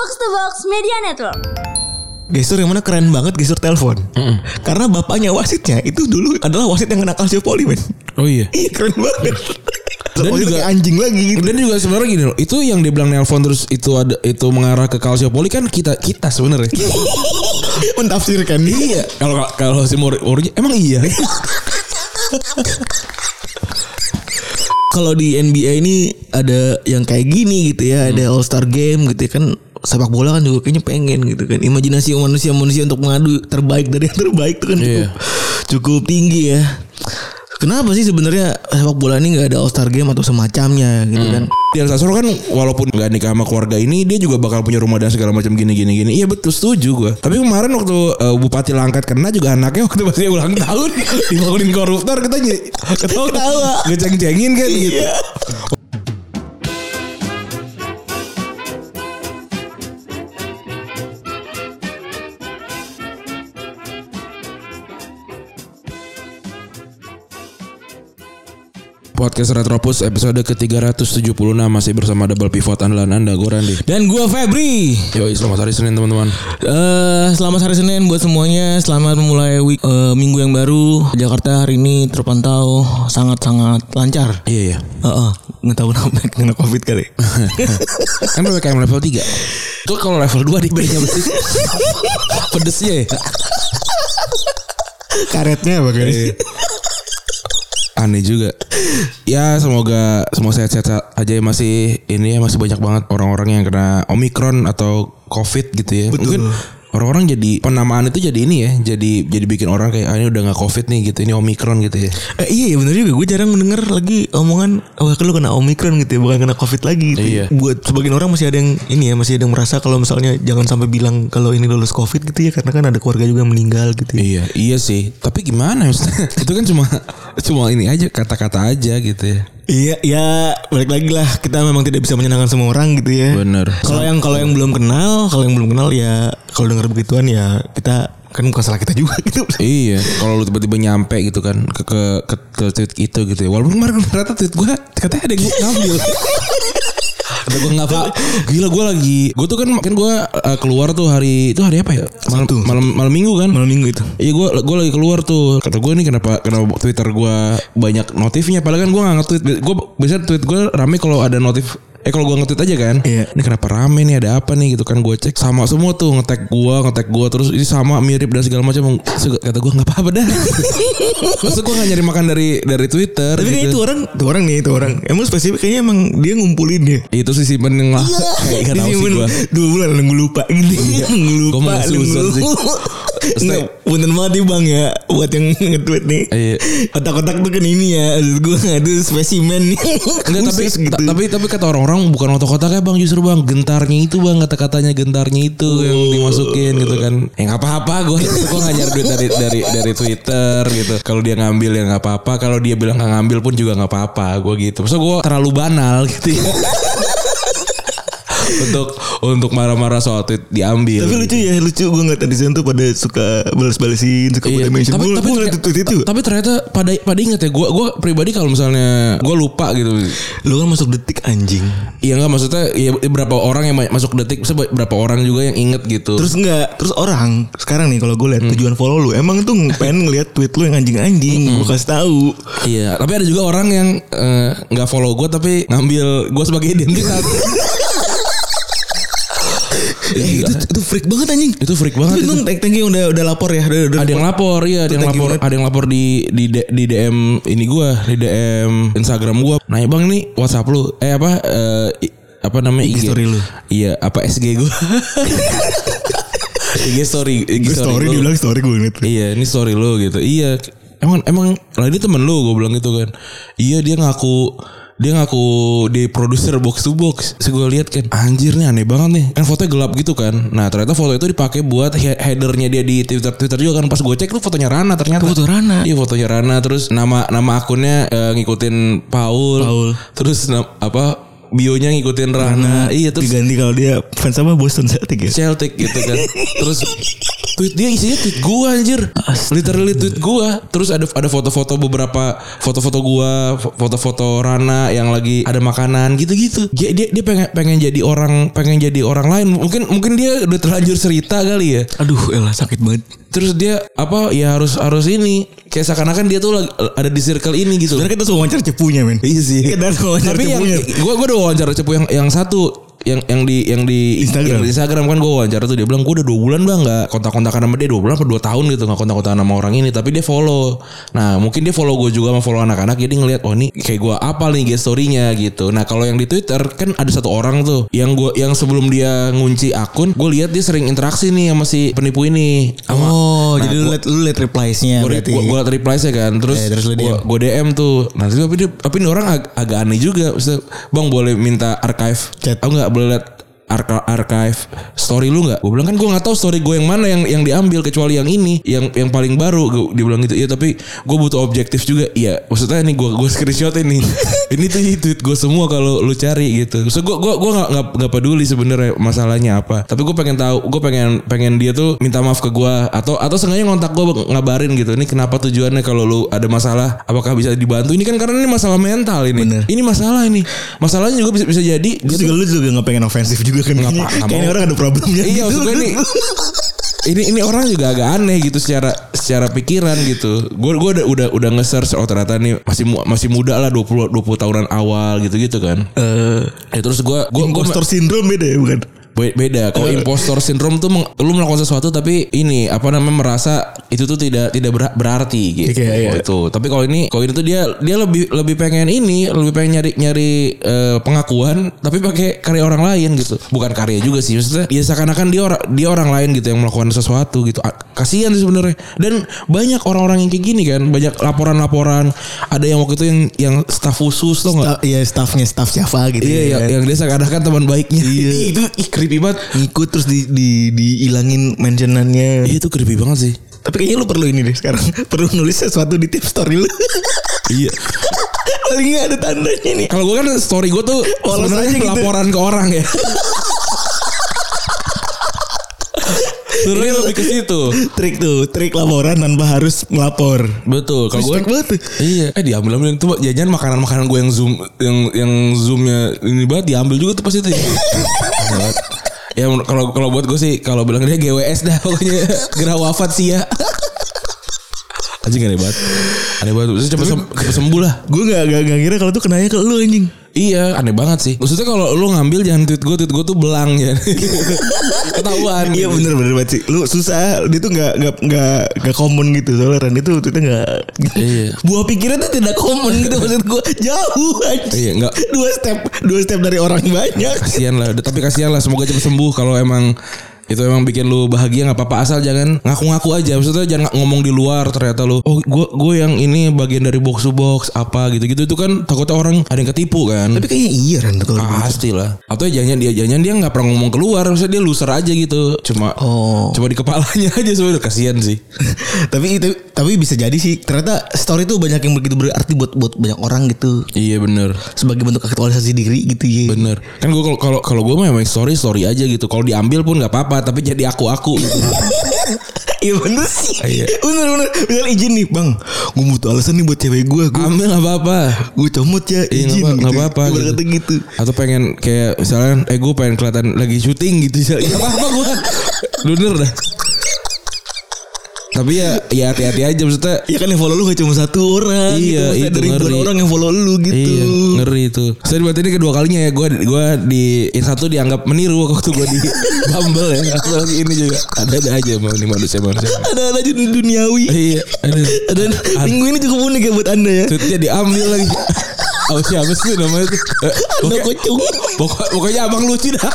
Box to Box Media Network. Gestur yang mana keren banget gestur telepon. Karena bapaknya wasitnya itu dulu adalah wasit yang kena kalsiopoli men. Oh iya. Iya keren banget. Dan juga- anjing lagi gitu. Dan juga sebenarnya gini loh, itu yang dia bilang nelpon terus itu ada itu mengarah ke kalsiopoli kan kita kita sebenarnya. Mentafsirkan iya. Kalau kalau si Mori Mori- emang iya. Kalau di NBA ini ada yang kayak gini gitu ya, ada All Star Game gitu ya kan sepak bola kan juga kayaknya pengen gitu kan. Imajinasi manusia-manusia untuk mengadu terbaik dari yang terbaik itu kan cukup Iya. cukup tinggi ya. Kenapa sih sebenarnya sepak bola ini nggak ada All Star Game atau semacamnya gitu kan? Dian Sastro kan walaupun nggak nikah sama keluarga ini dia juga bakal punya rumah dan segala macam gini gini gini. Iya betul setuju gue. Tapi kemarin waktu uh, Bupati Langkat kena juga anaknya waktu pas dia ulang tahun dibangunin koruptor kita ketawa ketawa ngeceng-cengin kan gitu. Podcast Retropus episode ke-376 masih bersama double pivot andalan Anda gue Randy. Dan gua Febri. Yoi selamat hari Senin teman-teman. Eh selamat hari Senin buat semuanya. Selamat memulai week, eh, minggu yang baru. Jakarta hari ini terpantau sangat-sangat lancar. Iya iya. Heeh, nggak tahu kenapa kena covid kali. kan PPKM level 3 Itu kalau level 2 di bedanya berarti Pedesnya ya Karetnya apa kali? Aneh juga. Ya semoga Semua sehat-sehat aja ya Masih Ini ya masih banyak banget Orang-orang yang kena Omikron Atau Covid gitu ya. Mungkin Orang-orang jadi Penamaan itu jadi ini ya Jadi jadi bikin orang kayak ah, Ini udah gak Covid nih gitu Ini Omikron gitu ya Eh, iya ya bener juga gue jarang mendengar lagi omongan wah lu kena omikron gitu ya bukan kena covid lagi gitu. Iya. Buat sebagian orang masih ada yang ini ya masih ada yang merasa kalau misalnya jangan sampai bilang kalau ini lulus covid gitu ya karena kan ada keluarga juga meninggal gitu ya. Iya Iya sih Tapi gimana Itu kan cuma Cuma ini aja Kata-kata aja gitu ya Iya ya balik lagi lah kita memang tidak bisa menyenangkan semua orang gitu ya. Bener Kalau yang kalau yang belum kenal, kalau yang belum kenal ya kalau dengar begituan ya kita kan bukan salah kita juga gitu. Iya, kalau lu tiba-tiba nyampe gitu kan ke ke ke, ke tweet itu gitu ya. Walaupun kemarin ternyata tweet gue katanya ada yang ngambil. Kata gue nggak pak, gila gue lagi, gue tuh kan kan gue uh, keluar tuh hari itu hari apa ya? Malam Sabtu. malam malam minggu kan? Malam minggu itu. Iya gue gue lagi keluar tuh kata gue nih kenapa kenapa Twitter gue banyak notifnya padahal kan gue nggak nge-tweet gue biasa tweet gue rame kalau ada notif eh kalau gue nge-tweet aja kan Iya. ini kenapa rame nih ada apa nih gitu kan gue cek sama semua tuh ngetek gue ngetek gue terus ini sama mirip dan segala macam kata gue nggak apa-apa dah maksud gue nggak nyari makan dari dari Twitter Tapi gitu. itu orang, itu orang nih, itu orang. Emang spesifik kayaknya emang dia ngumpulin ya. itu sih simpen yang lah kayak gak tahu sih gue Dua bulan nunggu lupa gini. Nunggu lupa. Gua malah nunggu susah sih. Punten banget nih bang ya Buat yang nge-tweet nih Iya. Kotak-kotak tuh kan ini ya Maksud gue itu spesimen nih Enggak tapi gitu. ta- tapi tapi kata orang-orang bukan otak-otaknya bang justru bang gentarnya itu bang kata-katanya gentarnya itu yang dimasukin gitu kan. Ya nggak apa-apa gue gue nggak nyari duit dari dari dari Twitter gitu. Kalau dia ngambil ya nggak apa-apa. Kalau dia bilang nggak ngambil pun juga nggak apa-apa. Gue gitu. Maksud gue terlalu banal gitu ya. untuk untuk marah-marah soal tweet diambil. Tapi lucu ya lucu gue ngeliat netizen tuh pada suka balas-balesin Suka Iya, pada mention tapi Gue tapi ngeliat tweet itu tapi ternyata pada pada inget ya gue gue pribadi kalau misalnya gue lupa gitu Lu kan masuk detik anjing Iya nggak maksudnya ya berapa orang yang masuk detik berapa orang juga yang inget gitu. Terus enggak Terus orang Sekarang nih kalau gue lihat Hmm. tujuan follow lu Emang tuh pengen ngeliat tweet lu yang anjing-anjing Gue kasih tahu Iya, tapi ada juga orang yang eh, nggak follow gue tapi ngambil gue sebagai identitas. Eh, itu, itu freak banget anjing itu freak banget. Tapi itu. tank yang udah udah lapor ya udah, udah Ada yang lapor, iya, ada yang thank you lapor, ada yang lapor di di di DM ini gue, di DM Instagram gue. Nanya bang nih WhatsApp lu, eh apa eh, apa namanya IG story lu. Iya, apa SG gue. IG story, IG Gue story lu. dia bilang story gue ngeliat Iya ini story lo gitu Iya Emang emang lah dia temen lo gue bilang gitu kan Iya dia ngaku dia ngaku di produser box to box. Terus gue lihat kan anjir nih aneh banget nih. Kan fotonya gelap gitu kan. Nah ternyata foto itu dipakai buat he- headernya dia di Twitter Twitter juga kan. Pas gue cek tuh fotonya Rana ternyata. Foto Rana. Iya fotonya Rana. Terus nama nama akunnya eh, ngikutin Paul. Paul. Terus na- apa bionya ngikutin Rana. Iya terus diganti kalau dia fans sama Boston Celtic ya. Celtic gitu kan. Terus tweet dia isinya tweet gua anjir. Literally tweet gua. Terus ada ada foto-foto beberapa foto-foto gua, fo- foto-foto Rana yang lagi ada makanan gitu-gitu. Dia dia, dia pengen pengen jadi orang pengen jadi orang lain. Mungkin mungkin dia udah terlanjur cerita kali ya. Aduh, elah sakit banget. Terus dia apa ya harus harus ini kayak seakan-akan dia tuh lagi, ada di circle ini gitu. Sebenarnya kita suka wawancara cepunya men. Iya sih. Kita wawancara Tapi yang cepunya. gue gue udah wawancara cepu yang yang satu yang yang di yang di Instagram. yang di Instagram kan gue wawancara tuh dia bilang gue udah dua bulan bang nggak kontak-kontakan sama dia dua bulan atau dua tahun gitu nggak kontak-kontakan sama orang ini tapi dia follow nah mungkin dia follow gue juga sama follow anak-anak jadi ngeliat oh ini kayak gue apa nih guest story-nya gitu nah kalau yang di Twitter kan ada satu orang tuh yang gue yang sebelum dia ngunci akun gue lihat dia sering interaksi nih sama si penipu ini sama Oh, Nah, jadi lu gua- liat lu liat replies-nya berarti. gue gue reply saya kan terus, Eh, terus lu gue DM. tuh nah tapi dia tapi ini orang ag- agak aneh juga Maksudnya, bang boleh minta archive Chat. aku nggak boleh lihat arka- archive story lu nggak? Gue bilang kan gue nggak tahu story gue yang mana yang yang diambil kecuali yang ini yang yang paling baru. Gua- dia bilang gitu. Iya tapi gue butuh objektif juga. Iya maksudnya ini gue gue screenshot ini. Ini tuh tweet gue semua kalau lu cari gitu. So gue gue gue nggak nggak nggak peduli sebenarnya masalahnya apa. Tapi gue pengen tahu gue pengen pengen dia tuh minta maaf ke gue atau atau sengaja ngontak gue ngabarin gitu. Ini kenapa tujuannya kalau lu ada masalah apakah bisa dibantu? Ini kan karena ini masalah mental ini. Bener. ini masalah ini. Masalahnya juga bisa bisa jadi dia Terus juga lu juga gak pengen ofensif juga kan Nggak kayaknya. orang ada problemnya Iya gitu. maksud gue nih ini ini orang juga agak aneh gitu secara secara pikiran gitu. Gue gue udah udah udah nge-search oh ternyata nih masih mu- masih muda lah 20 20 tahunan awal gitu-gitu kan. Eh, Ya terus gue gue impostor syndrome beda ya bukan? Be- beda. Kalau impostor syndrome tuh meng- lu melakukan sesuatu tapi ini apa namanya merasa itu tuh tidak tidak ber- berarti gitu. Iya, iya. itu tapi kalau ini kalau ini tuh dia dia lebih lebih pengen ini lebih pengen nyari nyari eh, pengakuan tapi pakai karya orang lain gitu. Bukan karya juga sih maksudnya ya seakan-akan dia orang dia orang lain gitu yang melakukan sesuatu gitu. Kasihan sih sebenarnya. Dan banyak orang-orang yang kayak gini kan banyak laporan-laporan. Ada yang waktu itu yang yang staf khusus tuh nggak? Iya staffnya staff Java gitu Iya, ya. yang, yang dia seakan-akan teman baiknya. Iya. itu ih, creepy banget. Ngikut terus di di dihilangin mentionannya. Iya itu creepy banget sih. Tapi kayaknya lu perlu ini deh sekarang. perlu nulis sesuatu di tips story lu. Iya. Paling ada tandanya nih. Kalau gue kan story gue tuh sebenarnya gitu. laporan ke orang ya. Sebenarnya lebih ke situ. Trik tuh, trik laporan tanpa harus melapor. Betul. Kalau gue banget. Iya, eh diambil ambil itu jajan makanan makanan gue yang zoom yang yang zoomnya ini banget diambil juga tuh pas itu. Ya, ya kalau kalau buat gue sih kalau bilang dia GWS dah pokoknya gerah wafat sih ya. Anjing aneh banget. Aneh banget. Terus cepet, sem- cepet sembuh lah. Gue gak, gak, gak kira kalau tuh kenanya ke lu anjing. Iya aneh banget sih Maksudnya kalau lu ngambil jangan tweet gue Tweet gue tuh belang ya Ketahuan Iya gitu. bener bener banget sih. Lu susah, dia tuh gak gak gak gak common gitu soalnya Ran itu itu gak. Iya. Buah pikiran tuh tidak common gitu maksud gue jauh aja. Iya, nggak- Dua step dua step dari orang banyak. Kasian lah Tapi kasihan lah Semoga cepat sembuh Kalau emang itu emang bikin lu bahagia nggak apa-apa asal jangan ngaku-ngaku aja maksudnya jangan ngomong di luar ternyata lu oh gue gue yang ini bagian dari box to box apa gitu-gitu itu kan takutnya orang ada yang ketipu kan Tapi kayaknya iya tuh kalau gitu. pasti lah atau ya jangan dia jangan dia nggak pernah ngomong keluar maksudnya dia loser aja gitu cuma Oh. cuma di kepalanya aja sebenarnya kasihan sih tapi itu tapi bisa jadi sih ternyata story tuh banyak yang begitu berarti buat buat banyak orang gitu iya bener sebagai bentuk aktualisasi diri gitu ya. Bener. Kan gue kalau kalau kalau gue mah emang story story aja gitu. Kalau diambil pun nggak apa-apa. Tapi jadi aku aku. Gitu. Iya bener sih. Iya. Bener bener. Misal izin nih bang, gue butuh alasan nih buat cewek gue. Gue Ambil nggak apa-apa. gue comot ya Iya, izin. apa- nggak gitu. apa-apa Ibarat gitu. kata gitu. Atau pengen kayak misalnya, eh gue pengen kelihatan lagi syuting gitu. Nggak apa-apa gue. Bener dah. Tapi ya ya hati-hati aja maksudnya. Ya kan yang follow lu gak cuma satu orang. Iya, gitu. Itu Ada ribuan ngeri. orang yang follow lu gitu. Iya ngeri itu. Saya berarti ini kedua kalinya ya gue gue di yang satu dianggap meniru waktu gue di Bumble ya. Atau lagi ini juga ada ada aja mau nih manusia manusia. Ada ada di duniawi. Iya ada. Dan minggu ini cukup unik ya buat anda ya. Tweetnya diambil lagi. Oh siapa sih namanya? Eh, Anda kocung. Pokok, pokoknya abang lucu dah.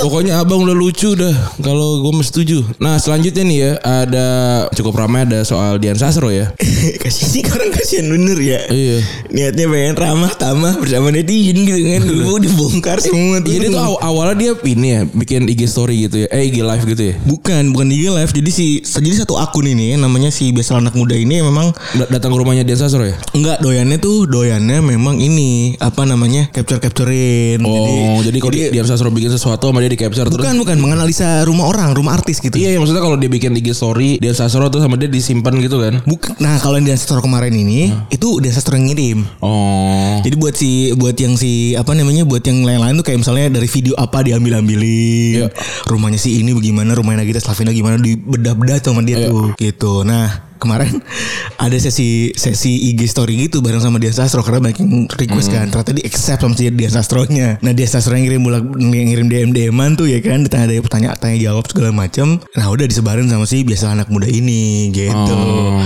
Pokoknya abang udah lucu dah. Kalau gue mesti setuju. Nah selanjutnya nih ya ada cukup ramai ada soal Dian Sastro ya. Kasih orang kasihan bener ya. Iya. Niatnya pengen ramah tamah bersama netizen gitu kan. Dulu dibongkar semua tuh. Jadi tuh aw- awalnya dia ini ya bikin IG story gitu ya. Eh IG live gitu ya. Bukan, bukan di live. Jadi si jadi satu akun ini namanya si biasa anak muda ini memang Da- datang ke rumahnya Dian Sastro ya. enggak doyannya tuh doyannya memang ini apa namanya capture capturein. Oh, jadi, kalau Dian Sastro bikin sesuatu sama dia di capture terus. bukan bukan menganalisa rumah orang, rumah artis gitu. Iya, iya, maksudnya kalau dia bikin IG story Dian Sastro tuh sama dia disimpan gitu kan. Bukan. Nah kalau yang Sastro kemarin ini itu dia Sastro yang ngirim. Oh. Jadi buat si buat yang si apa namanya buat yang lain-lain tuh kayak misalnya dari video apa diambil ambilin Iya. rumahnya si ini bagaimana rumahnya Nagita Slavina gimana dibedah-bedah sama dia Iya. tuh gitu. Nah kemarin ada sesi sesi IG story gitu bareng sama Dian Sastro karena banyak yang request Hmm. kan ternyata di accept sama si Dian Sastronya. Nah Dian Sastro yang ngirim bulak yang ngirim DM DM-an tuh ya kan ditanya ada pertanyaan tanya jawab segala macam. Nah udah disebarin sama si biasa anak muda ini gitu. Oh.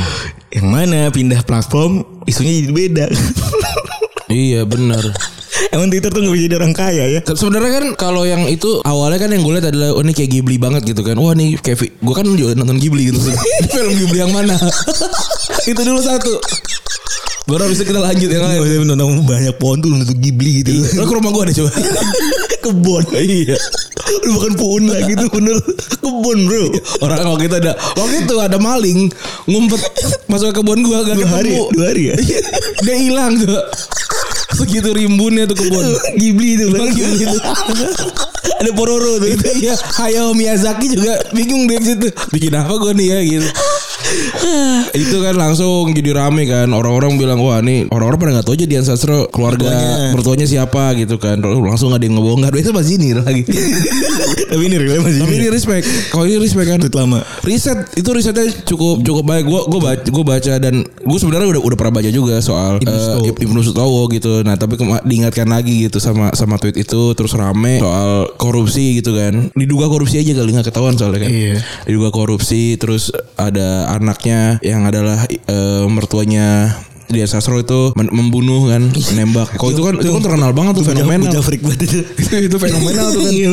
Yang mana pindah platform isunya jadi beda. Iya benar. Emang Twitter tuh gak bisa jadi orang kaya ya Se- Sebenarnya kan kalau yang itu awalnya kan yang gue lihat adalah oh ini kayak Ghibli banget gitu kan. Wah nih kayak gue kan juga nonton Ghibli gitu. Film Ghibli yang mana? itu dulu satu. Baru habis itu kita lanjut yang lain. Saya nonton banyak pohon tuh untuk Ghibli gitu Lo ke rumah gue deh coba. Kebon Iya Lu bukan pohon lagi tuh bener Kebon bro Orang waktu itu ada waktu itu ada maling ngumpet masuk ke kebun gua gak Dua hari ketemu. Dua hari ya Dia hilang tuh. Segitu rimbunnya tuh kebun. Ghibli itu Bang. Ghibli itu. Ada Pororo tuh. Itu ya Hayao Miyazaki juga bingung deh situ. Bikin apa gue nih ya gitu itu kan langsung jadi rame kan. Orang-orang bilang wah nih orang-orang pada nggak tahu aja Dian Sastro keluarga Mertuanya. mertuanya siapa gitu kan. Langsung ada yang ngebongkar. Itu masih ini lagi. Tapi ini realnya masih tapi ini respect. Kalau ini respect kan. Tweet lama. Riset itu risetnya cukup cukup baik. Gue gue baca gue baca dan gue sebenarnya udah udah pernah baca juga soal Ibnu eh, Sutowo. Gitu. Nah tapi diingatkan lagi gitu sama sama tweet itu. Terus rame soal korupsi gitu kan. Diduga korupsi aja kali nggak ketahuan soalnya kan. Iya. diduga korupsi terus ada anaknya yang adalah eh, mertuanya dia Sastro itu membunuh kan nembak kalau itu kan itu kan terkenal banget tuh fenomenal. freak banget itu. Itu itu fenomenal tuh kan. Iya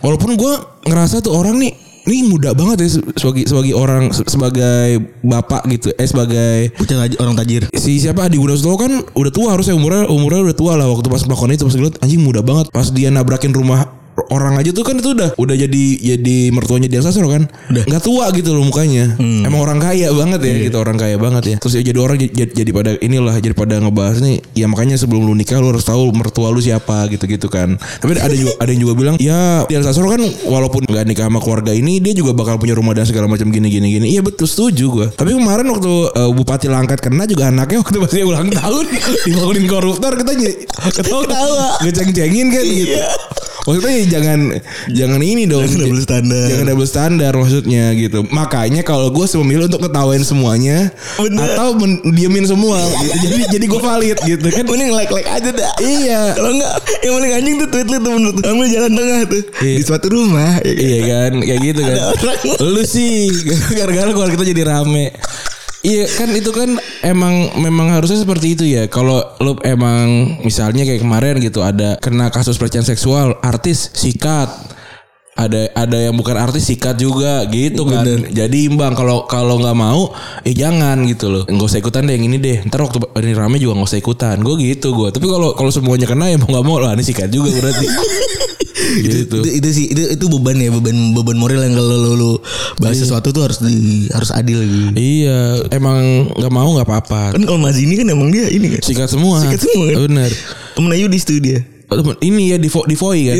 Walaupun gue ngerasa tuh orang nih ini muda banget ya se- sebagai sebagai orang se- sebagai bapak gitu eh sebagai Bocah orang tajir. si siapa Adi Gunastowo kan udah tua harusnya umurnya umurnya udah tua lah waktu pas melakukan itu. Pas gue anjing muda banget. Pas dia nabrakin rumah orang aja tuh kan itu udah udah jadi jadi mertuanya dia Sastro kan. Udah. nggak tua gitu loh mukanya. Emang orang kaya banget ya gitu orang kaya banget ya. Terus ya jadi orang jadi, jadi pada inilah jadi pada ngebahas nih ya makanya sebelum lu nikah lu harus tahu mertua lu siapa gitu gitu kan. Tapi ada juga ada yang juga bilang ya Dian Sastro kan walaupun nggak nikah sama keluarga ini dia juga bakal punya rumah dan segala macam gini gini. Gini iya betul setuju gue tapi kemarin waktu eh, Bupati Langkat kena juga anaknya waktu pas dia ulang tahun dibangunin koruptor kita ketawa. ngeceng-cengin kan gitu. Maksudnya ya jangan jangan ini dong. Jangan double standar. Jangan double standar maksudnya gitu. Makanya kalau gue memilih untuk ketawain semuanya Bener. atau men- diemin semua. gitu. Jadi jadi gue valid gitu kan. Mending like-like aja dah Iya. Kalau enggak Yang paling anjing tuh tweet lu tuh menurut Ambil jalan tengah tuh Iya. Di suatu rumah ya kan? Iya kan kayak gitu kan. Lu sih gara-gara keluarga kita jadi rame. Iya kan itu kan emang memang harusnya seperti itu ya. Kalau lu emang misalnya kayak kemarin gitu ada kena kasus pelecehan seksual, artis sikat. Ada ada yang bukan artis sikat juga gitu kan. Jadi imbang kalau kalau nggak mau eh jangan gitu loh. Enggak usah ikutan deh yang ini deh. Ntar waktu ini rame juga nggak usah ikutan. Gue gitu gue. Tapi kalau kalau semuanya kena ya mau nggak mau lah ini sikat juga berarti. gitu. itu, itu sih itu itu beban ya beban beban moral yang kalau lu, lu bahas sesuatu tuh harus di harus adil gitu. Iya, emang nggak mau nggak apa-apa. Kan kalau Mas ini kan emang dia ini kan. Sikat semua. Sikat semua kan? Bener. Temen Ayudis tuh dia. Oh, temen, ini ya di di Voi kan.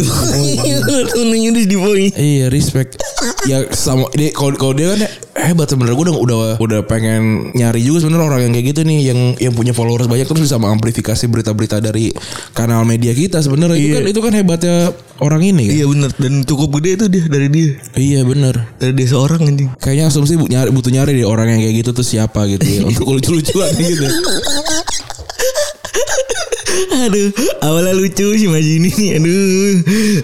Temen Ayudis di Boy. iya, respect. Ya sama dia kalau kalau dia kan hebat sebenarnya gue udah udah udah pengen nyari juga sebenarnya orang yang kayak gitu nih yang yang punya followers banyak terus bisa mengamplifikasi berita-berita dari kanal media kita sebenarnya itu Iya. kan itu kan hebatnya orang ini kan. Iya bener dan cukup gede tuh dia dari dia. Iya bener Dari dia seorang anjing. Kayaknya asumsi bu- nyari, butuh nyari deh orang yang kayak gitu tuh siapa gitu ya Untuk lucu-lucuan gitu Aduh, awalnya lucu si Majini nih. Aduh.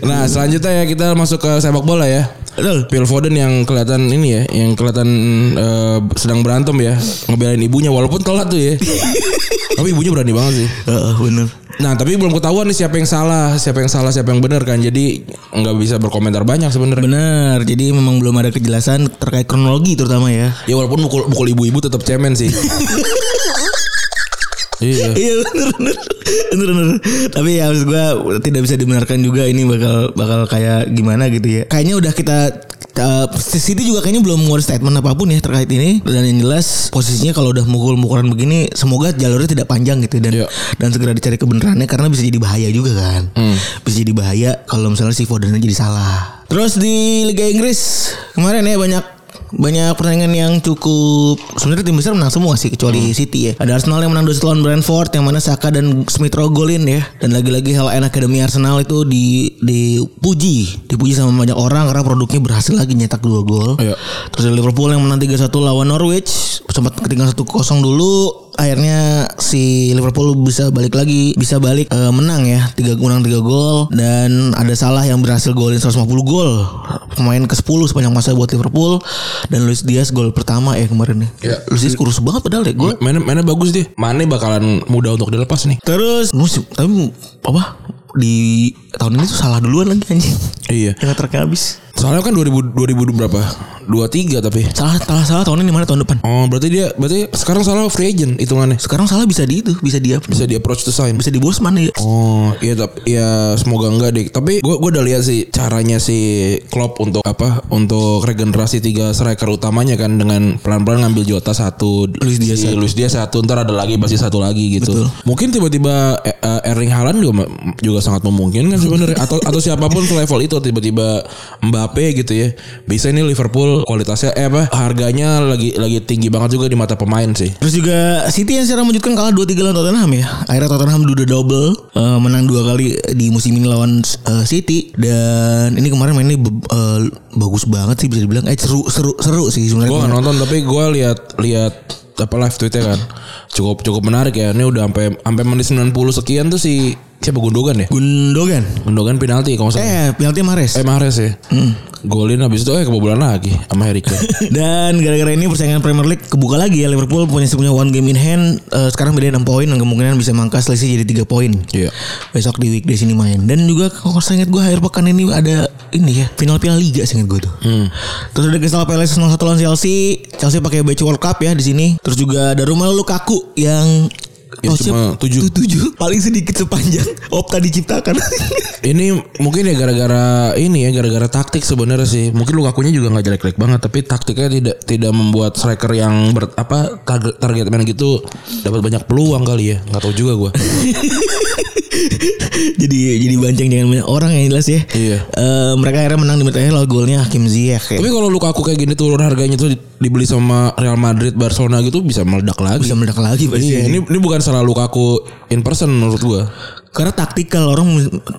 Nah selanjutnya ya kita masuk ke sepak bola ya Betul. Phil Foden yang kelihatan ini ya, yang kelihatan eh, sedang berantem ya, ngebelain ibunya walaupun telat tuh ya. Tapi ibunya berani banget sih. Heeh, bener. Nah, tapi belum ketahuan nih siapa yang salah, siapa yang salah, siapa yang benar kan. Jadi nggak bisa berkomentar banyak sebenarnya. Bener. Jadi memang belum ada kejelasan terkait kronologi terutama ya. Ya walaupun mukul, mukul ibu-ibu tetap cemen sih. iya. Iya bener bener bener bener. Tapi ya maksud gue tidak bisa dibenarkan juga ini bakal bakal kayak gimana gitu ya. Kayaknya udah kita uh, City juga kayaknya belum ngeluarin statement apa pun ya terkait ini dan yang jelas posisinya kalau udah mukul-mukulan begini semoga jalurnya tidak panjang gitu dan Iya. dan segera dicari kebenarannya karena bisa jadi bahaya juga kan. Bisa jadi bahaya kalau misalnya si Foden jadi salah. Terus di Liga Inggris kemarin ya banyak banyak pertandingan yang cukup sebenarnya tim besar menang semua sih kecuali City ya. Ada Arsenal yang menang 2 lawan Brentford yang mana Saka dan Smith Rowe golin ya. Dan lagi-lagi Hal End Academy Arsenal itu di dipuji, dipuji sama banyak orang karena produknya berhasil lagi nyetak 2 gol. Iya. Terus ada Liverpool yang menang 3-1 lawan Norwich, sempat ketinggalan 1-0 dulu. Akhirnya si Liverpool bisa balik lagi, bisa balik eh, menang ya, tiga menang 3 gol dan ada salah yang berhasil golin 150 gol. Pemain ke-10 sepanjang masa buat Liverpool dan Luis Diaz gol pertama ya kemarin nih. Iya. Luis Diaz kurus banget padahal ya gol. Mainnya, mainnya bagus dia. Mane bakalan mudah untuk dilepas nih. Terus musim tapi apa di tahun ini tuh salah duluan lagi anjing. Iya. Yang terakhir habis. Soalnya kan 2000 2000 berapa? 23 tapi. Salah salah salah tahun ini mana tahun depan. Oh, berarti dia berarti sekarang salah free agent hitungannya. Sekarang salah bisa di itu, bisa dia Bisa di approach to sign. bisa di Bosman ya. Oh iya tapi ya semoga enggak deh. Tapi gue gue udah lihat sih caranya si Klopp untuk apa untuk regenerasi tiga striker utamanya kan dengan pelan-pelan ngambil Jota satu, Luis Diaz si satu. Luis Diaz satu, ntar ada lagi pasti satu lagi gitu. Betul. Mungkin tiba-tiba eh, Erling Haaland juga juga sangat memungkinkan sebenarnya atau atau siapa pun selevel itu tiba-tiba Mbappe gitu ya. Bisa ini Liverpool kualitasnya eh apa harganya lagi lagi tinggi banget juga di mata pemain sih. Terus juga City yang secara mengejutkan kalah 2-3 lawan Tottenham ya. Akhirnya Tottenham udah double eh, menang dua kali di musim ini lawan eh, City dan ini kemarin mainnya eh, bagus banget sih bisa dibilang. Eh seru seru seru sih sebenarnya. Gue gak nonton tapi gue lihat lihat apa live tweetnya kan cukup cukup menarik ya ini udah sampai sampai menit 90 sekian tuh si siapa Gundogan ya Gundogan. Gundogan penalti kalau salah Eh penalti Mares. eh Mahrez ya golin habis itu eh kebobolan lagi sama Harry Kane Dan gara-gara ini persaingan Premier League kebuka lagi ya Liverpool punya punya one game in hand eh, sekarang beda 6 poin dan kemungkinan bisa mangkas selisih jadi 3 poin. Iya. Besok di weekday sini main. Dan juga kalau saya ingat gue akhir pekan ini ada ini ya final Piala Liga saya ingat gue tuh. Terus ada Crystal Palace 0-1 lawan Chelsea. Chelsea pakai baju World Cup ya di sini. Terus juga ada Romelu Lukaku yang Yang touch-nya cuma tujuh. tujuh? Paling sedikit sepanjang. Opta diciptakan. ini mungkin ya gara-gara ini ya gara-gara taktik sebenarnya sih. Mungkin Lukakunya juga nggak jelek-jelek banget tapi taktiknya tidak tidak membuat striker yang ber, apa target target man gitu dapat banyak peluang kali ya. Nggak tahu juga gue jadi jadi banceng jangan banyak orang yang jelas ya. Iya. Eh, mereka akhirnya menang di menit akhir golnya Hakim Ziyech ya. Tapi kalau Lukaku kayak gini turun harganya tuh di- dibeli sama Real Madrid, Barcelona gitu bisa meledak lagi. bisa meledak lagi pasti. Iya, ini ini bukan salah Lukaku in person menurut gua. Karena taktikal orang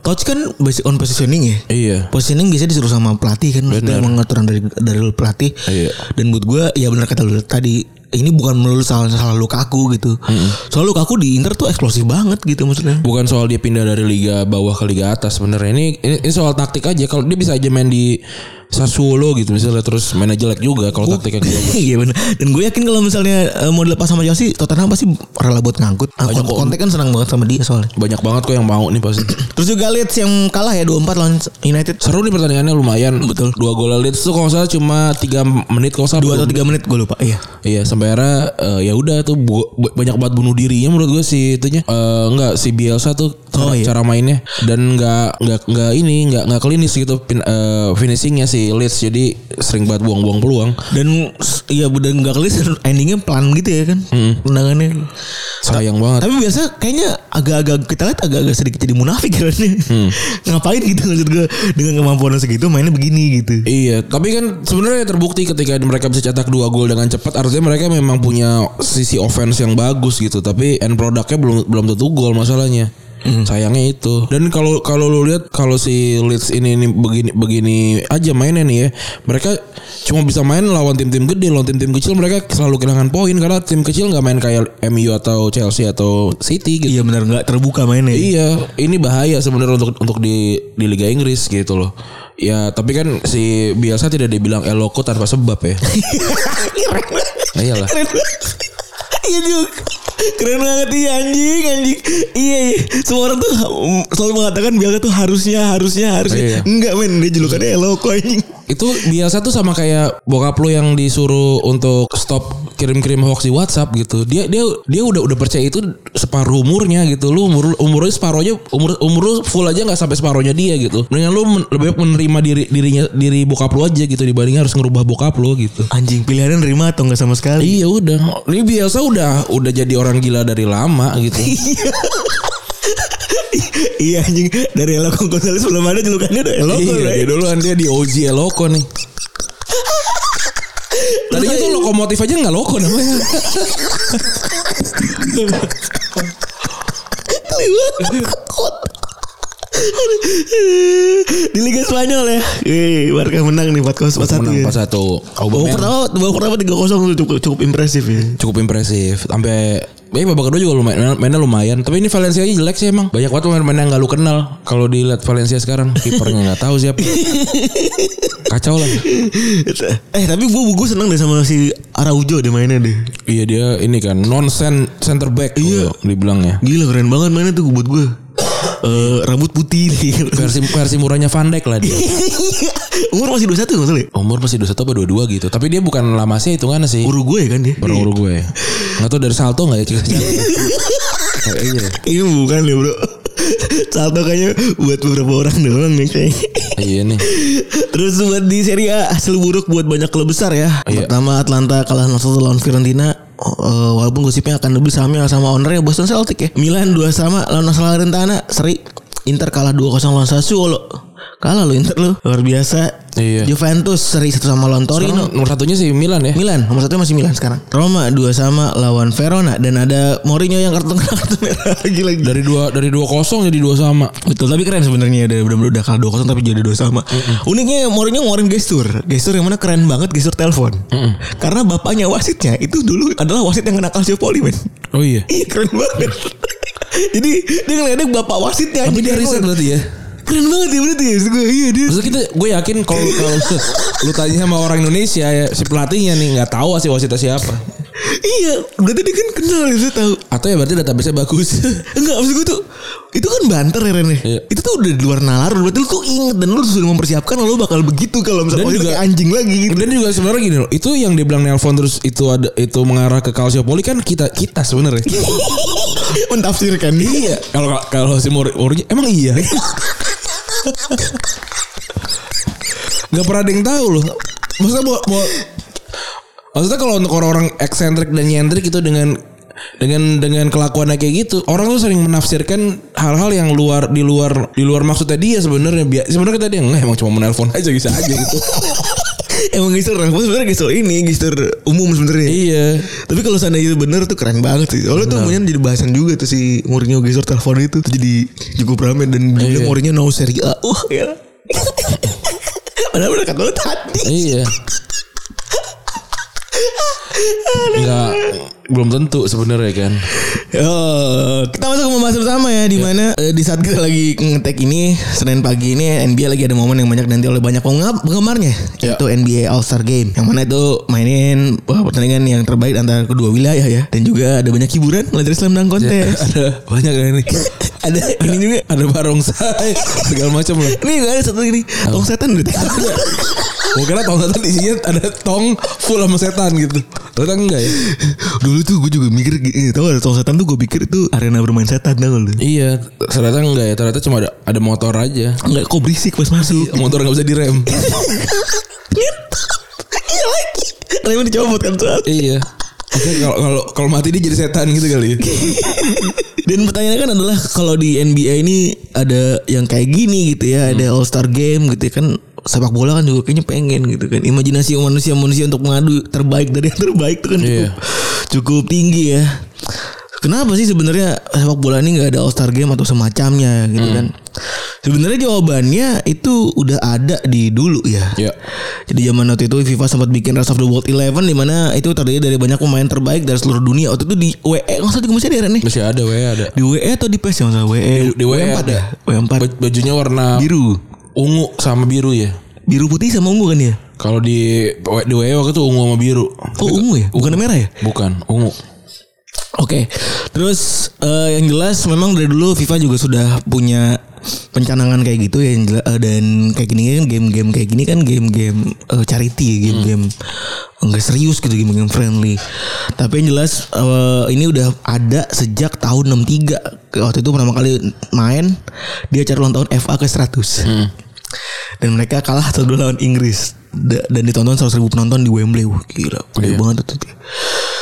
touch kan basic on positioning ya. Iya. Positioning biasanya disuruh sama pelatih kan maksudnya pengaturan dari dari pelatih. Iya. Dan buat gue ya benar kata lu tadi ini bukan melulu salah salah Lukaku gitu. Soal Lukaku di Inter tuh eksplosif banget gitu maksudnya. Bukan soal dia pindah dari liga bawah ke liga atas sebenarnya. Ini, ini ini soal taktik aja. Kalau dia bisa aja main di Sassuolo gitu misalnya terus mainnya jelek juga kalau taktiknya gitu. Iya benar. Dan gue yakin kalau misalnya eh, mau dilepas sama Chelsea, Tottenham pasti rela buat ngangkut. Ah, Banyak kok. Conte kan senang banget sama dia soalnya. Banyak banget kok yang mau nih pasti. Terus juga Leeds yang kalah ya 2-4 lawan United. Seru nih pertandingannya lumayan. Betul. Dua gol Leeds tuh kalau salah cuma 3 menit kalau salah. 2 atau 3 menit gue lupa. Iya. Iya sampai akhirnya eh, ya udah tuh banyak banget bunuh dirinya menurut gue sih itunya Eh enggak si Bielsa tuh cara, Oh, iya. cara mainnya dan nggak nggak nggak ini nggak nggak klinis gitu pin, eh, finishingnya si Leeds jadi sering banget buang-buang peluang Dan iya udah nggak kelis endingnya pelan gitu ya kan. Tendangannya. sayang banget Tapi biasa kayaknya agak-agak kita lihat agak-agak sedikit jadi munafik kan. Ngapain gitu maksud gue dengan kemampuan segitu mainnya begini gitu. Iya, tapi kan sebenarnya terbukti ketika mereka bisa cetak dua gol dengan cepat, artinya mereka memang punya sisi offense yang bagus gitu. Tapi end produknya belum belum tentu gol masalahnya. Sayangnya itu. Dan kalau kalau lu lihat kalau si Leeds ini, ini begini begini aja mainnya nih ya, mereka cuma bisa main lawan tim-tim gede, lawan tim-tim kecil mereka selalu kehilangan poin karena tim kecil nggak main kayak MU atau Chelsea atau City gitu. Iya benar nggak terbuka mainnya. Iya, ini bahaya sebenarnya untuk untuk di di Liga Inggris gitu loh. Ya tapi kan si Bielsa tidak dibilang eloko tanpa sebab ya. Keren. Nah, iyalah. Iya juga. Keren banget iya anjing anjing. Iya iya. Semua orang tuh um, selalu mengatakan Bielsa tuh harusnya harusnya harusnya. Iya. Enggak men dia julukannya Eloko anjing. Itu biasa tuh sama kayak bokap lu yang disuruh untuk stop kirim-kirim hoax di WhatsApp gitu. Dia dia dia udah udah percaya itu separuh umurnya gitu. Lu umur umurnya separuhnya umur umur lu full aja nggak sampai separuhnya dia gitu. Mendingan lu men- lebih menerima diri dirinya diri bokap lu aja gitu dibanding harus ngerubah bokap lu gitu. Anjing pilihannya nerima atau enggak sama sekali. Iya udah. Ini biasa udah udah jadi orang gila dari lama gitu. iya anjing dari Eloko Gonzales belum ada julukannya udah Eloko. iya, right? dia duluan dia di OG Eloko nih. Tadinya tuh lokomotif aja nggak loko namanya. Di Liga Spanyol ya. Wih, Barca menang nih 4-0 4-1 Menang ya. 4-1. Babak Aubameyang pertama, babak pertama 3-0 tuh cukup, cukup impresif ya. cukup impresif. Sampai Ya babak kedua juga lumayan mainnya lumayan. Tapi ini Valencia aja jelek sih emang. Banyak banget pemain-pemain yang gak lu kenal. Kalau dilihat Valencia sekarang kipernya nggak tahu siapa. Kacau lah. eh tapi gue gue seneng deh sama si Araujo deh mainnya deh. Iya dia ini kan non center back. Iya. Dibilangnya. Gila keren banget mainnya tuh buat gue. Eh rambut putih nih. Versi versi murahnya Van Dijk lah dia. Umur masih 21 nggak salah ya? Umur masih 21 apa 22 gitu. Tapi dia bukan lama sih hitungannya sih. Uruguay kan dia? Orang Uruguay. Gak tau dari salto gak ya cik Iya. Ini bukan deh bro. Salto kayaknya buat beberapa orang doang nih kayaknya. Iya nih. Terus buat di Serie A hasil buruk buat banyak klub besar ya. Iya. Pertama Atlanta kalah 0-1 lawan Fiorentina. Eh, walaupun gosipnya akan lebih sama sama ownernya Boston Celtic ya. Milan 2 sama lawan Salernitana seri. Inter kalah 2-0 lawan Sassuolo. Kalah lo Inter lo. Luar biasa. Iya. Juventus seri 1 sama lawan Torino. Sekarang nomor satunya sih Milan ya. Milan nomor satu masih Milan sekarang. Roma 2 sama lawan Verona dan ada Mourinho yang kartu kartu merah lagi lagi. Dari dua dari dua kosong jadi dua sama. Betul tapi keren sebenarnya udah udah udah kalah 2-0 tapi jadi 2 sama. Uniknya Mourinho ngeluarin gestur. Gestur yang mana keren banget gestur telepon. Karena bapaknya wasitnya itu dulu adalah wasit yang kena Calciopoli men. Oh iya. Iya keren banget. Jadi dia ngeliatnya bapak wasitnya Tapi dia riset berarti ya. Keren banget ya berarti ya. Maksud gue, Iya dia. Maksudnya kita gue yakin kalau kalau lu tanya sama orang Indonesia ya si pelatihnya nih nggak tahu sih wasitnya siapa. Iya, berarti dia kan kenal dia tahu. Atau ya berarti database bagus. Enggak maksud gue tuh Itu kan banter ya Ren ya. Iya. Itu tuh udah di luar nalar Berarti lu tuh inget Dan lu sudah mempersiapkan Lo bakal begitu Kalau misalnya juga- kayak anjing lagi gitu Dan juga sebenarnya gini loh, itu yang dia bilang nelpon terus itu ada itu mengarah ke Calciopoli kan kita kita sebenarnya. Mentafsirkan iya. Kalau kalau si Mourinho emang iya. Gak pernah ada yang tahu loh. Maksudnya mau, mau Maksudnya kalau untuk orang-orang eksentrik dan nyentrik itu dengan dengan dengan kelakuannya kayak gitu, orang tuh sering menafsirkan hal-hal yang luar di luar di luar maksudnya dia sebenarnya. Sebenarnya kita dia nggak emang cuma menelpon aja bisa aja gitu. Emang gestur Ramos sebenarnya gestur ini Gestur umum sebenarnya iya. Tapi kalau seandainya itu bener tuh keren banget sih Soalnya tuh kemudian jadi bahasan juga tuh si Mourinho gestur telepon itu tuh jadi cukup rame dan dia Iya. Mourinho no Serie A. Wah ya. Padahal udah kata lu tadi. Iya. Enggak belum tentu sebenarnya kan. Oh, kita masuk ke pembahasan pertama ya di mana eh, di saat kita lagi ngetek ini Senin pagi ini NBA lagi ada momen yang banyak nanti oleh banyak penggemar penggemarnya Ya. yaitu NBA All Star Game yang mana itu mainin wah, pertandingan yang terbaik antara kedua wilayah ya dan juga ada banyak hiburan mulai dari slam dunk contest ada banyak kan ini. ada ini juga Ada barongsai segala macam lah. ini juga ada satu ini tong setan berarti Gue kira tong setan isinya ada tong full sama setan gitu. Ternyata enggak ya. dulu tuh gue juga mikir gini, tau ada tong setan tuh gue pikir itu arena bermain setan tau lu Iya, ternyata enggak ya. Ternyata cuma ada ada motor aja. Enggak kok berisik pas masuk Motor nggak bisa direm. Iya lagi Remnya dicopot kan soal iya. Oke, kalau kalau kalau mati dia jadi setan gitu kali ya. Dan pertanyaannya kan adalah kalau di NBA ini ada yang kayak gini gitu ya, ada All Star Game gitu ya kan sepak bola kan juga kayaknya pengen gitu kan. Imajinasi manusia-manusia untuk mengadu terbaik dari yang terbaik itu kan cukup, Iya. cukup tinggi ya. Kenapa sih sebenarnya sepak bola ini nggak ada All Star Game atau semacamnya gitu kan? Sebenarnya jawabannya itu udah ada di dulu ya. Iya. Jadi zaman waktu itu FIFA sempat bikin Rest of the World 11 di mana itu terdiri dari banyak pemain terbaik dari seluruh dunia. Waktu itu di WE nggak juga masih ada Ren, nih. Masih ada, we ada. Di WE atau di PES yang salah WE? Di WE W4 ada. ya? W4 Baj- Bajunya warna biru. Ungu sama biru ya. Biru putih sama ungu kan ya? Kalau di di WE waktu itu ungu sama biru. Oh ungu ya? Bukan merah ya? Bukan, ungu. Oke, terus eh, yang jelas memang dari dulu FIFA juga sudah punya pencanangan kayak gitu ya eh, dan kayak gini kan game-game kayak gini kan game-game eh, charity ya game-game enggak serius gitu game-game friendly. Tapi yang jelas eh, ini udah ada sejak tahun 63 waktu itu pertama kali main dia acara ulang tahun FA ke 100 dan mereka kalah satu dua lawan Inggris. Da- dan ditonton 100 ribu penonton di Wembley. Wah, gila gede banget itu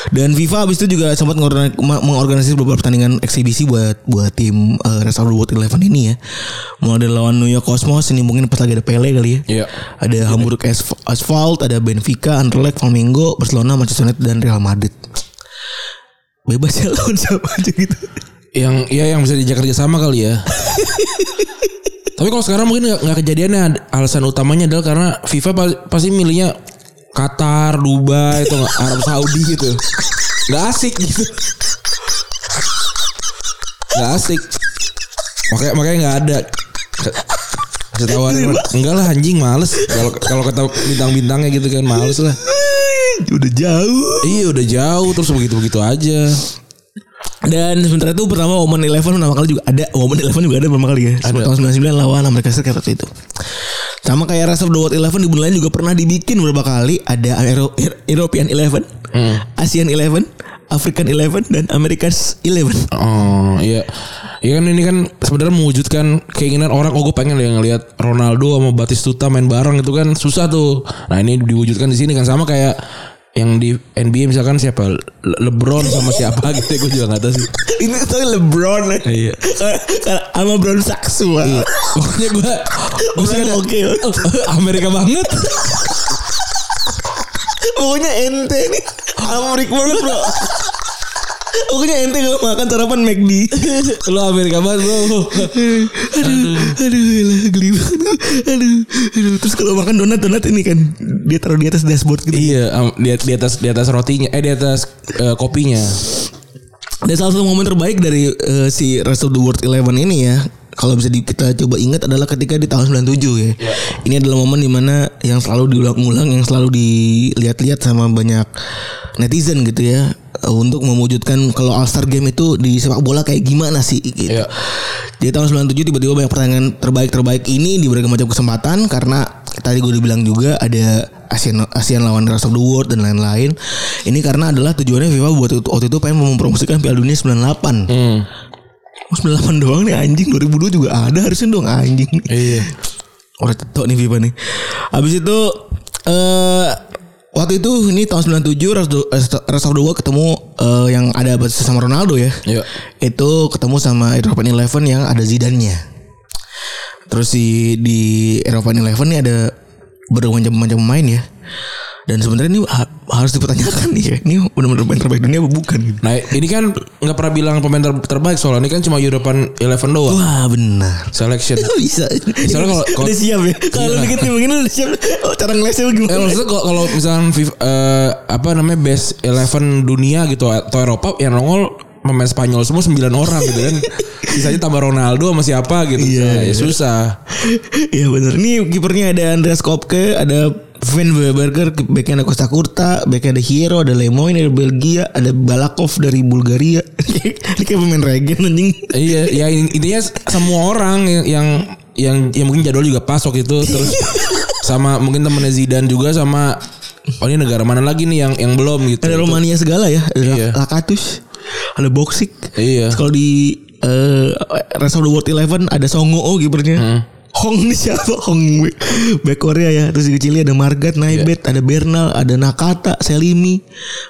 dan FIFA abis itu juga sempat mengorganisir beberapa pertandingan eksibisi buat buat tim uh, Rest of the World Eleven ini ya. Mulai dari lawan New York Cosmos ini mungkin pas lagi ada Pele kali ya. Iya. ada Hamburg Asf- Asphalt ada Benfica Anderlecht Flamengo Barcelona Manchester United dan Real Madrid. Bebas ya lawan siapa aja gitu. Yang ya yang bisa diajak kerja sama kali ya. Tapi kalau sekarang mungkin nggak kejadiannya. Alasan utamanya adalah karena FIFA pa- pasti milihnya Qatar, Dubai, nggak Arab Saudi gitu. Gak asik gitu. Gak asik. Makanya makanya nggak ada. Kasih tawarin enggak lah anjing males kalau kalau kata bintang-bintangnya gitu kan males lah. udah jauh Iya udah jauh terus begitu-begitu aja. Dan sementara itu pertama Women Eleven pertama kali juga ada Women Eleven juga ada pertama kali ya Ada. Tahun 99 lawan Amerika Serikat waktu itu Sama kayak Rest of the World Eleven di bulan lain juga pernah dibikin beberapa kali. Ada Euro- European Eleven Asian Eleven African Eleven Dan America's Eleven. Oh iya. Iya kan ini kan sebenarnya mewujudkan keinginan orang oh gue pengen ya ngelihat Ronaldo sama Batistuta main bareng itu kan. Susah tuh. Nah ini diwujudkan di sini kan. Sama kayak yang di NBA misalkan siapa? Le- LeBron sama siapa gitu gue juga nggak tahu sih. Ini tuh LeBron ya Iya. Karena Sama Brown Saxua Pokoknya gue gue sih Oke Amerika banget. Pokoknya ente nih. Amerik banget bro Pokoknya ente kalau makan sarapan McD Lo Amerika banget bro. aduh, aduh, lah, geli banget. Aduh, aduh. Terus kalau makan donat donat ini kan dia taruh di atas dashboard gitu. iya am- di, di atas di atas rotinya eh di atas eh, kopinya. Dan salah satu momen terbaik dari eh, si Rest of the World Eleven ini ya, kalau bisa di- kita coba ingat adalah ketika di tahun 97 ya. Ini adalah momen di mana yang selalu diulang-ulang, yang selalu dilihat-lihat sama banyak netizen gitu ya, untuk mewujudkan kalau All Star Game itu di sepak bola kayak gimana sih gitu. Iya. Jadi tahun 97 tiba-tiba banyak pertandingan terbaik-terbaik ini di berbagai macam kesempatan karena tadi gue udah bilang juga ada ASEAN ASEAN lawan Rest of the World dan lain-lain. Ini karena adalah tujuannya FIFA buat waktu itu pengen mempromosikan Piala Dunia 98. Hmm. Oh, 98 doang nih anjing 2002 juga ada harusnya dong anjing. Iya. Udah tetok nih FIFA nih. Habis itu eh waktu itu ini tahun 97 Rest of- Rest of the World ketemu eh, yang ada sama Ronaldo ya Iya. itu ketemu sama European Eleven yang ada Zidane-nya. Terus di di European Eleven nih ada bermacam-macam pemain ya. Dan sebenarnya ini ha- harus dipertanyakan nih ya. Ini benar-benar pemain terbaik dunia apa bukan gitu. Nah ini kan nggak pernah bilang pemain ter- terbaik soalnya ini kan cuma European Eleven doang. Wah benar. Selection. Bisa. Soalnya kalau- kalau- udah siap ya. Kalau Iya. bikin tim begini udah siap. Oh, cara ngelesnya Eh gimana? maksudnya kalau kalau misalkan FIFA, eh, apa namanya best eleven dunia gitu atau Eropa yang nongol pemain Spanyol semua 9 orang gitu kan. Sisanya tambah Ronaldo sama siapa gitu. Iya, Nah, ya iya. susah. Iya benar. Ini kipernya ada Andreas Kopke, ada Van Berger, backnya ada Costa Curta, backnya ada Hero, ada Lemoyne dari Belgia, ada Balakov dari Bulgaria. Ini kayak pemain regen anjing. iya, ya in- intinya semua orang yang yang yang, yang mungkin jadwal juga pas waktu itu terus sama mungkin temennya Zidane juga sama oh ini negara mana lagi nih yang yang belum gitu. Ada Romania segala ya, ada Iya. Lakatus, ada Boksik. Iya. Kalau di eh Rest of the World Eleven ada Songo oh kipernya. Hmm. Hong ini siapa? Hong back- Korea ya. Terus di Chile ada Margat, Naibet, Iya. ada Bernal, ada Nakata, Selimi.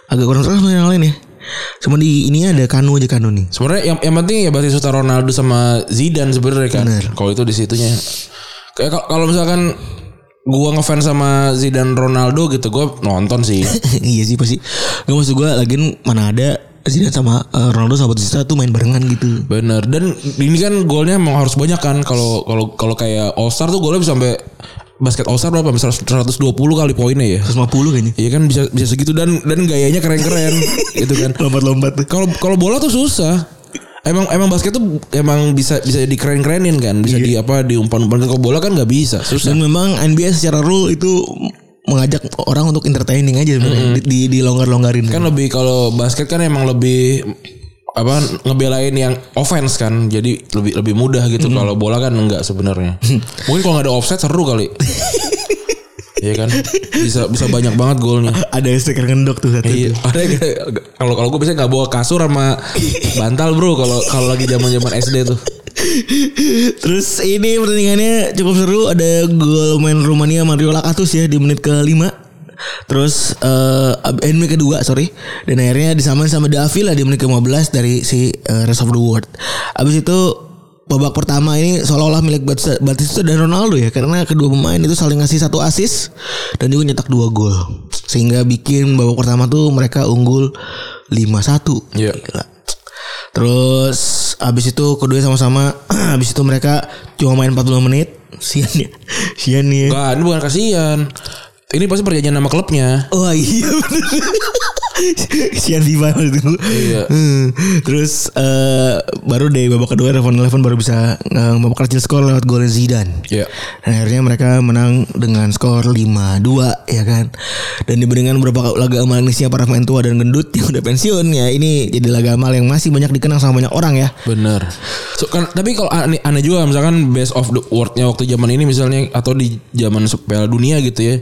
Agak kurang terus yang lain ya. Cuma di ini ada Kanu aja Kanu nih. Sebenarnya yang yang penting ya Batistuta Ronaldo sama Zidane sebenarnya kan. Kalau itu di situnya. Kayak kal- kalau misalkan gua ngefans sama Zidane Ronaldo gitu gua nonton sih. iya sih pasti. Gak maksud gue lagi mana ada Zidane sama eh, Ronaldo sama Batista tuh main barengan gitu. Bener. Dan ini kan golnya emang harus banyak kan. Kalau kalau kalau kayak All Star tuh golnya bisa sampai basket All Star berapa? Bisa 120 kali poinnya ya. 150 kayaknya. Iya kan bisa bisa segitu dan dan gayanya keren-keren gitu kan. Lompat-lompat. Kalau kalau bola tuh susah. emang emang basket tuh emang bisa bisa dikeren-kerenin kan, bisa di apa diumpan-umpan kalau bola kan nggak bisa, susah. Dan memang NBA secara rule itu mengajak orang untuk entertaining aja sebenarnya. di, di, dilonggar-longgarin. Kan lebih kalau basket kan emang lebih apa ngebelain yang offense kan jadi lebih lebih mudah gitu kalau bola kan enggak sebenarnya mungkin kalau nggak ada offset seru kali Iya kan bisa bisa banyak banget golnya ada stiker ngendok tuh satu. Iya, ada yang- kalau kalau gue biasanya nggak bawa kasur sama bantal bro kalau kalau lagi zaman zaman SD tuh. Terus ini pertandingannya cukup seru. Ada gol main Rumania Mario Lakatus ya di menit ke-5. Terus eh uh, menit kedua sorry Dan akhirnya disamain sama Davila di menit ke-15 dari si eh, Rest of the World Abis itu babak pertama ini seolah-olah milik Bat- Batista dan Ronaldo ya Karena kedua pemain itu saling ngasih satu assist Dan juga nyetak dua gol Sehingga bikin babak pertama tuh mereka unggul 5-1 Iya. Gila. Terus abis itu kedua sama-sama abis itu mereka cuma main 40 menit. Sian ya. Sian ya. Enggak, ini bukan kasihan. Ini pasti perjanjian nama klubnya. Oh iya bener. Sian FIFA itu. Iya. Hmm. Terus eh, baru deh babak kedua Revan Eleven baru bisa uh, memperkecil skor lewat gol Zidane. Iya. Dan akhirnya mereka menang dengan skor 5-2 ya kan. Dan dibandingkan beberapa laga manisnya para pemain tua dan gendut yang udah pensiun ya ini jadi laga amal yang masih banyak dikenang sama banyak orang ya. Bener. So, kan, tapi kalau aneh, aneh juga misalkan best of the worldnya waktu zaman ini misalnya atau di zaman Piala Dunia gitu ya.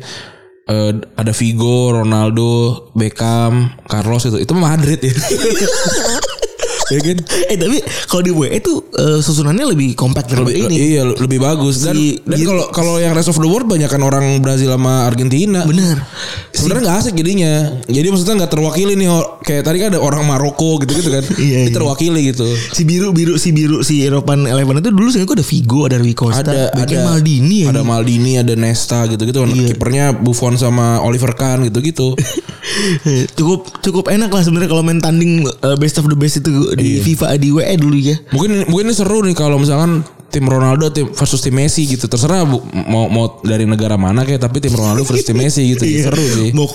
Eh, ada Vigo, Ronaldo, Beckham, Carlos itu itu Madrid ya. ya kan? Eh tapi kalau di WE itu eh, susunannya lebih kompak daripada Lebih, ini. iya lebih bagus dan Si- dan kalau kalau yang rest of the world banyak kan orang Brazil sama Argentina. Bener. Sebenarnya nggak asik jadinya. Jadi maksudnya nggak terwakili nih kayak tadi kan ada orang Maroko gitu-gitu kan. Iya, Ini iya. terwakili gitu. Si biru biru si biru si Eropan Eleven itu dulu sih ada Vigo, ada Rui Costa, Ada ada Maldini ya. Ada Maldini, ada Nesta gitu-gitu. Iya. Kipernya Buffon sama Oliver Kahn gitu-gitu. cukup cukup enak lah sebenarnya kalau main tanding eh, best of the best itu Iya. di FIFA di WE dulu ya. mungkin mungkin ini seru nih kalau misalkan tim Ronaldo tim versus tim Messi gitu. Terserah bu, mau mau dari negara mana kayak tapi tim Ronaldo versus tim Messi gitu. Iya. Seru sih. Mau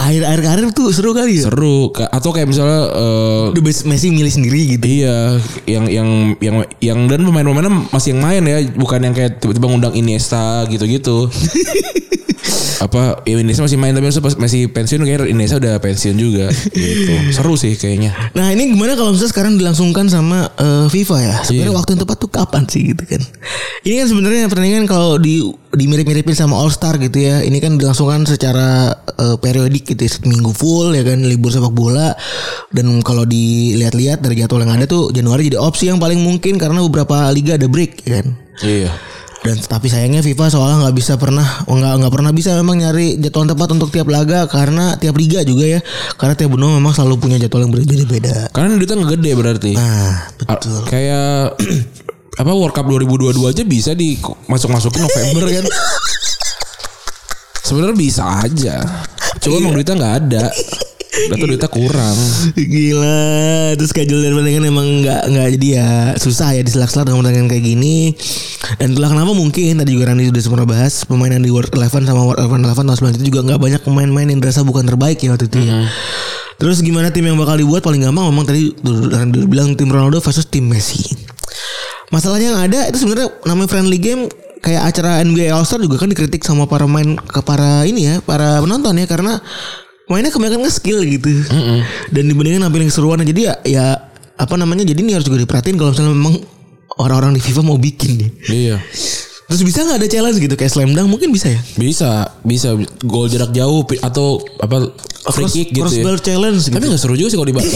akhir akhir karir tuh seru kali ya. Seru atau kayak misalnya eh, Udah best Messi milih sendiri gitu. Iya, yang yang yang yang dan pemain-pemainnya masih yang main ya, bukan yang kayak tiba-tiba ngundang Iniesta gitu-gitu. Apa ya Iniesta masih main tapi pas masih pensiun kayak Iniesta udah pensiun juga gitu. Seru sih kayaknya. Nah ini gimana kalau misalnya sekarang dilangsungkan sama eh, FIFA ya? Sebenarnya Iya. waktu yang tepat tuh kapan sih gitu kan? Ini kan sebenarnya pertandingan kalau di dimirip-miripin sama All Star gitu ya. Ini kan dilangsungkan secara eh, periodik gitu ya, minggu full ya kan libur sepak bola. Dan kalau dilihat-lihat dari jadwal yang ada tuh Januari jadi opsi yang paling mungkin karena beberapa liga ada break ya kan. Iya. Dan tapi sayangnya FIFA soalnya nggak bisa pernah nggak nggak pernah bisa memang nyari jadwal tepat untuk tiap laga karena tiap liga juga ya karena tiap benua memang selalu punya jadwal yang berbeda-beda. Karena duitnya nggak gede berarti. Nah, betul. Kayak apa World Cup 2022 aja bisa di masuk-masukin November kan. Sebenarnya bisa aja. Coba emang duitnya nggak ada. Atau duitnya kurang. Gila, terus schedule dan pertandingan emang nggak nggak jadi ya susah ya diselak-selak dengan pertandingan kayak gini. Dan itulah kenapa mungkin tadi juga Randy sudah sempat bahas pemain yang di World Eleven sama World Eleven Eleven tahun sebelum itu juga nggak banyak pemain-pemain yang dirasa bukan terbaik ya waktu itu ya. Terus gimana tim yang bakal dibuat paling gampang memang tadi Randy bilang tim Ronaldo versus tim Messi. Masalahnya yang ada itu sebenarnya namanya friendly game kayak acara NBA All Star juga kan dikritik sama para main ke para ini ya para penonton ya karena mainnya kebanyakan nge-skill gitu. Dan dibandingkan nampilin keseruan jadi ya ya apa namanya jadi ini harus juga diperhatiin kalau misalnya memang orang-orang di FIFA mau bikin nih. Iya. Terus bisa nggak ada challenge gitu kayak slam dunk mungkin bisa ya? Bisa, bisa gol jarak jauh atau apa free Cross- kick gitu ya. crossbar challenge gitu. Tapi gak seru juga sih kalau diba-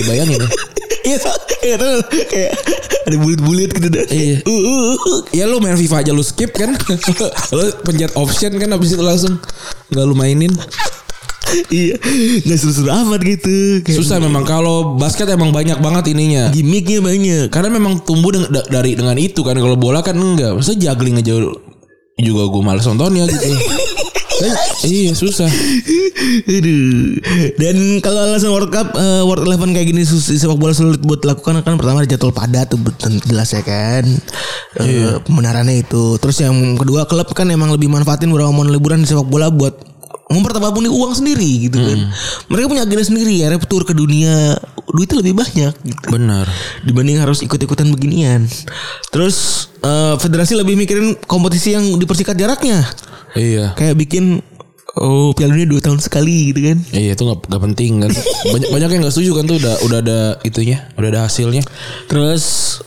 dibayangin ya. Iya, iya tuh kayak ada bulit-bulit gitu dah. Iya. Uh, uh, uh. Ya lu main FIFA aja lu skip kan. lu pencet option kan habis itu langsung nggak lu mainin. Iya, nggak seru-seru amat gitu. Kayak Susah memang kalau basket emang banyak banget ininya. gimmicknya banyak. Karena memang tumbuh dengan, da- dari dengan itu kan kalau bola kan enggak. Maksudnya juggling aja juga gue males nontonnya gitu. Eh, iya susah. Aduh. Dan kalau alasan World Cup eh, World Eleven kayak gini sus- sepak bola sulit buat dilakukan kan pertama jadwal padat tuh betul jelas ya kan. Eh, Pembenarannya itu. Terus yang kedua klub kan emang lebih manfaatin beberapa momen liburan di sepak bola buat mempertambah punya uang sendiri gitu kan. Mereka punya agenda sendiri ya, tour ke dunia, duitnya lebih banyak gitu. Benar. Dibanding harus ikut-ikutan beginian. Terus eh, federasi lebih mikirin kompetisi yang dipersingkat jaraknya. Iya. Kayak bikin oh Piala Dunia dua tahun sekali gitu kan. Iya itu nggak nggak penting kan. Banyak banyak yang nggak setuju kan tuh udah udah ada itunya, udah ada hasilnya. Terus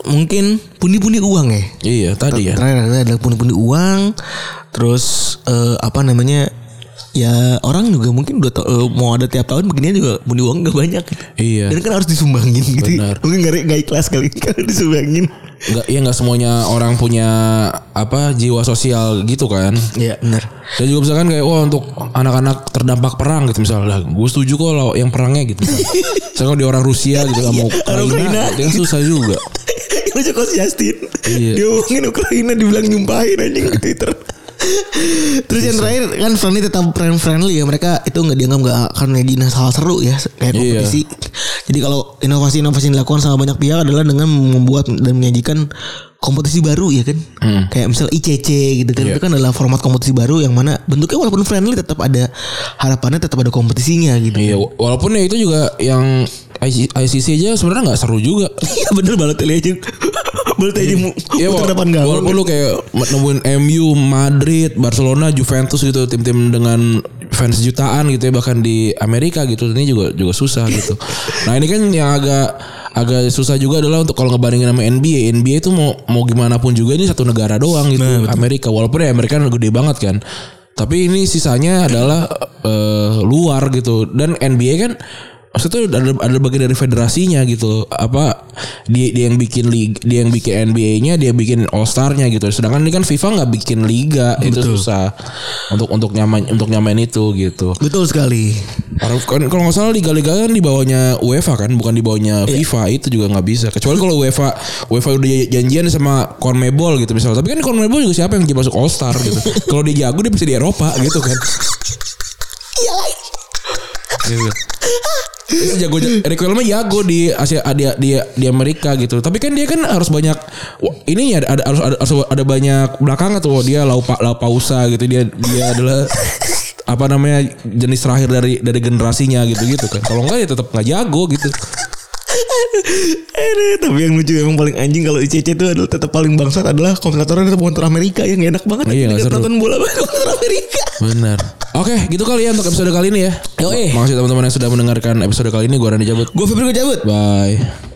mungkin pundi-pundi uang ya. Iya tadi ya. Terakhir ada adalah pundi-pundi uang. Terus eh, apa namanya? Ya orang juga mungkin udah tau- eh, mau ada tiap tahun beginian juga pundi uang gak banyak. Iya. Dan kan harus disumbangin gitu. Benar. Mungkin gak, gak ikhlas kali kan disumbangin. Nggak iya nggak semuanya orang punya apa jiwa sosial gitu kan. Iya benar. Dan juga misalkan kayak wah untuk anak-anak terdampak perang gitu misalnya. Gue setuju kok kalau yang perangnya gitu. Misalnya dia orang Rusia gitu nggak mau Ukraina, Ukraina. itu kan susah juga. Itu Coach Justin. Iya. Dia ngomongin Ukraina dibilang nyumpahin anjing di Twitter. Terus yang terakhir kan friendly tetap friend friendly ya mereka itu nggak dianggap nggak akan ngejina hal seru ya kayak Iya. kompetisi. Jadi kalau inovasi-inovasi yang dilakukan sama banyak pihak adalah dengan membuat dan menyajikan kompetisi baru ya kan. Kayak misal ICC gitu kan. Hmm. Iya. Itu kan adalah format kompetisi baru yang mana bentuknya walaupun friendly tetap ada harapannya tetap ada kompetisinya gitu. Iya, wa- walaupun ya itu juga yang IC- ICC aja sebenarnya nggak seru juga. Iya bener Balotelli aja. Balotelli aja Iya, wala- depan gawang. walaupun lu kayak nemuin MU, Madrid, Barcelona, Juventus gitu tim-tim dengan fans jutaan gitu ya bahkan di Amerika gitu ini juga juga susah gitu. Nah ini kan yang agak agak susah juga adalah untuk kalau ngebandingin sama NBA, NBA itu mau mau gimana pun juga ini satu negara doang gitu Amerika walaupun ya Amerika gede banget kan. Tapi ini sisanya adalah eh, luar gitu dan NBA kan maksudnya ada ada bagian dari federasinya gitu. Apa dia dia yang bikin liga dia yang bikin NBA-nya dia bikin All Star-nya gitu. Sedangkan ini kan FIFA nggak bikin liga. Itu susah untuk untuk nyaman untuk nyamain itu gitu. Betul sekali. kalau kan- kalau nggak salah liga-liga kan di bawahnya UEFA kan bukan di bawahnya FIFA. Itu juga nggak bisa. Kecuali kalau UEFA UEFA udah janjian sama CONMEBOL gitu misalnya. Tapi kan CONMEBOL juga siapa yang masuk All Star gitu? Kalau dia jago dia bisa di Eropa gitu kan. Iya lagi. gitu. Dia jago Eric Wellman jago di Asia di, di di Amerika gitu. Tapi kan dia kan harus banyak ini ya ada, harus ada harus ada banyak belakang tuh dia laupa laupa gitu dia dia adalah apa namanya jenis terakhir dari dari generasinya gitu gitu kan. Kalau enggak ya tetap nggak jago gitu. Aduh, tapi yang lucu emang paling anjing kalau ICC itu adalah tetap paling bangsat adalah komentatornya tetap komentator Amerika yang enak banget. Iya, Ketika seru. Nonton bola komentator Amerika. Benar. Oke, gitu kali ya untuk episode kali ini ya. Yoi. Makasih teman-teman yang sudah mendengarkan episode kali ini. Gua Randy cabut. Gue Febri gue cabut. Bye.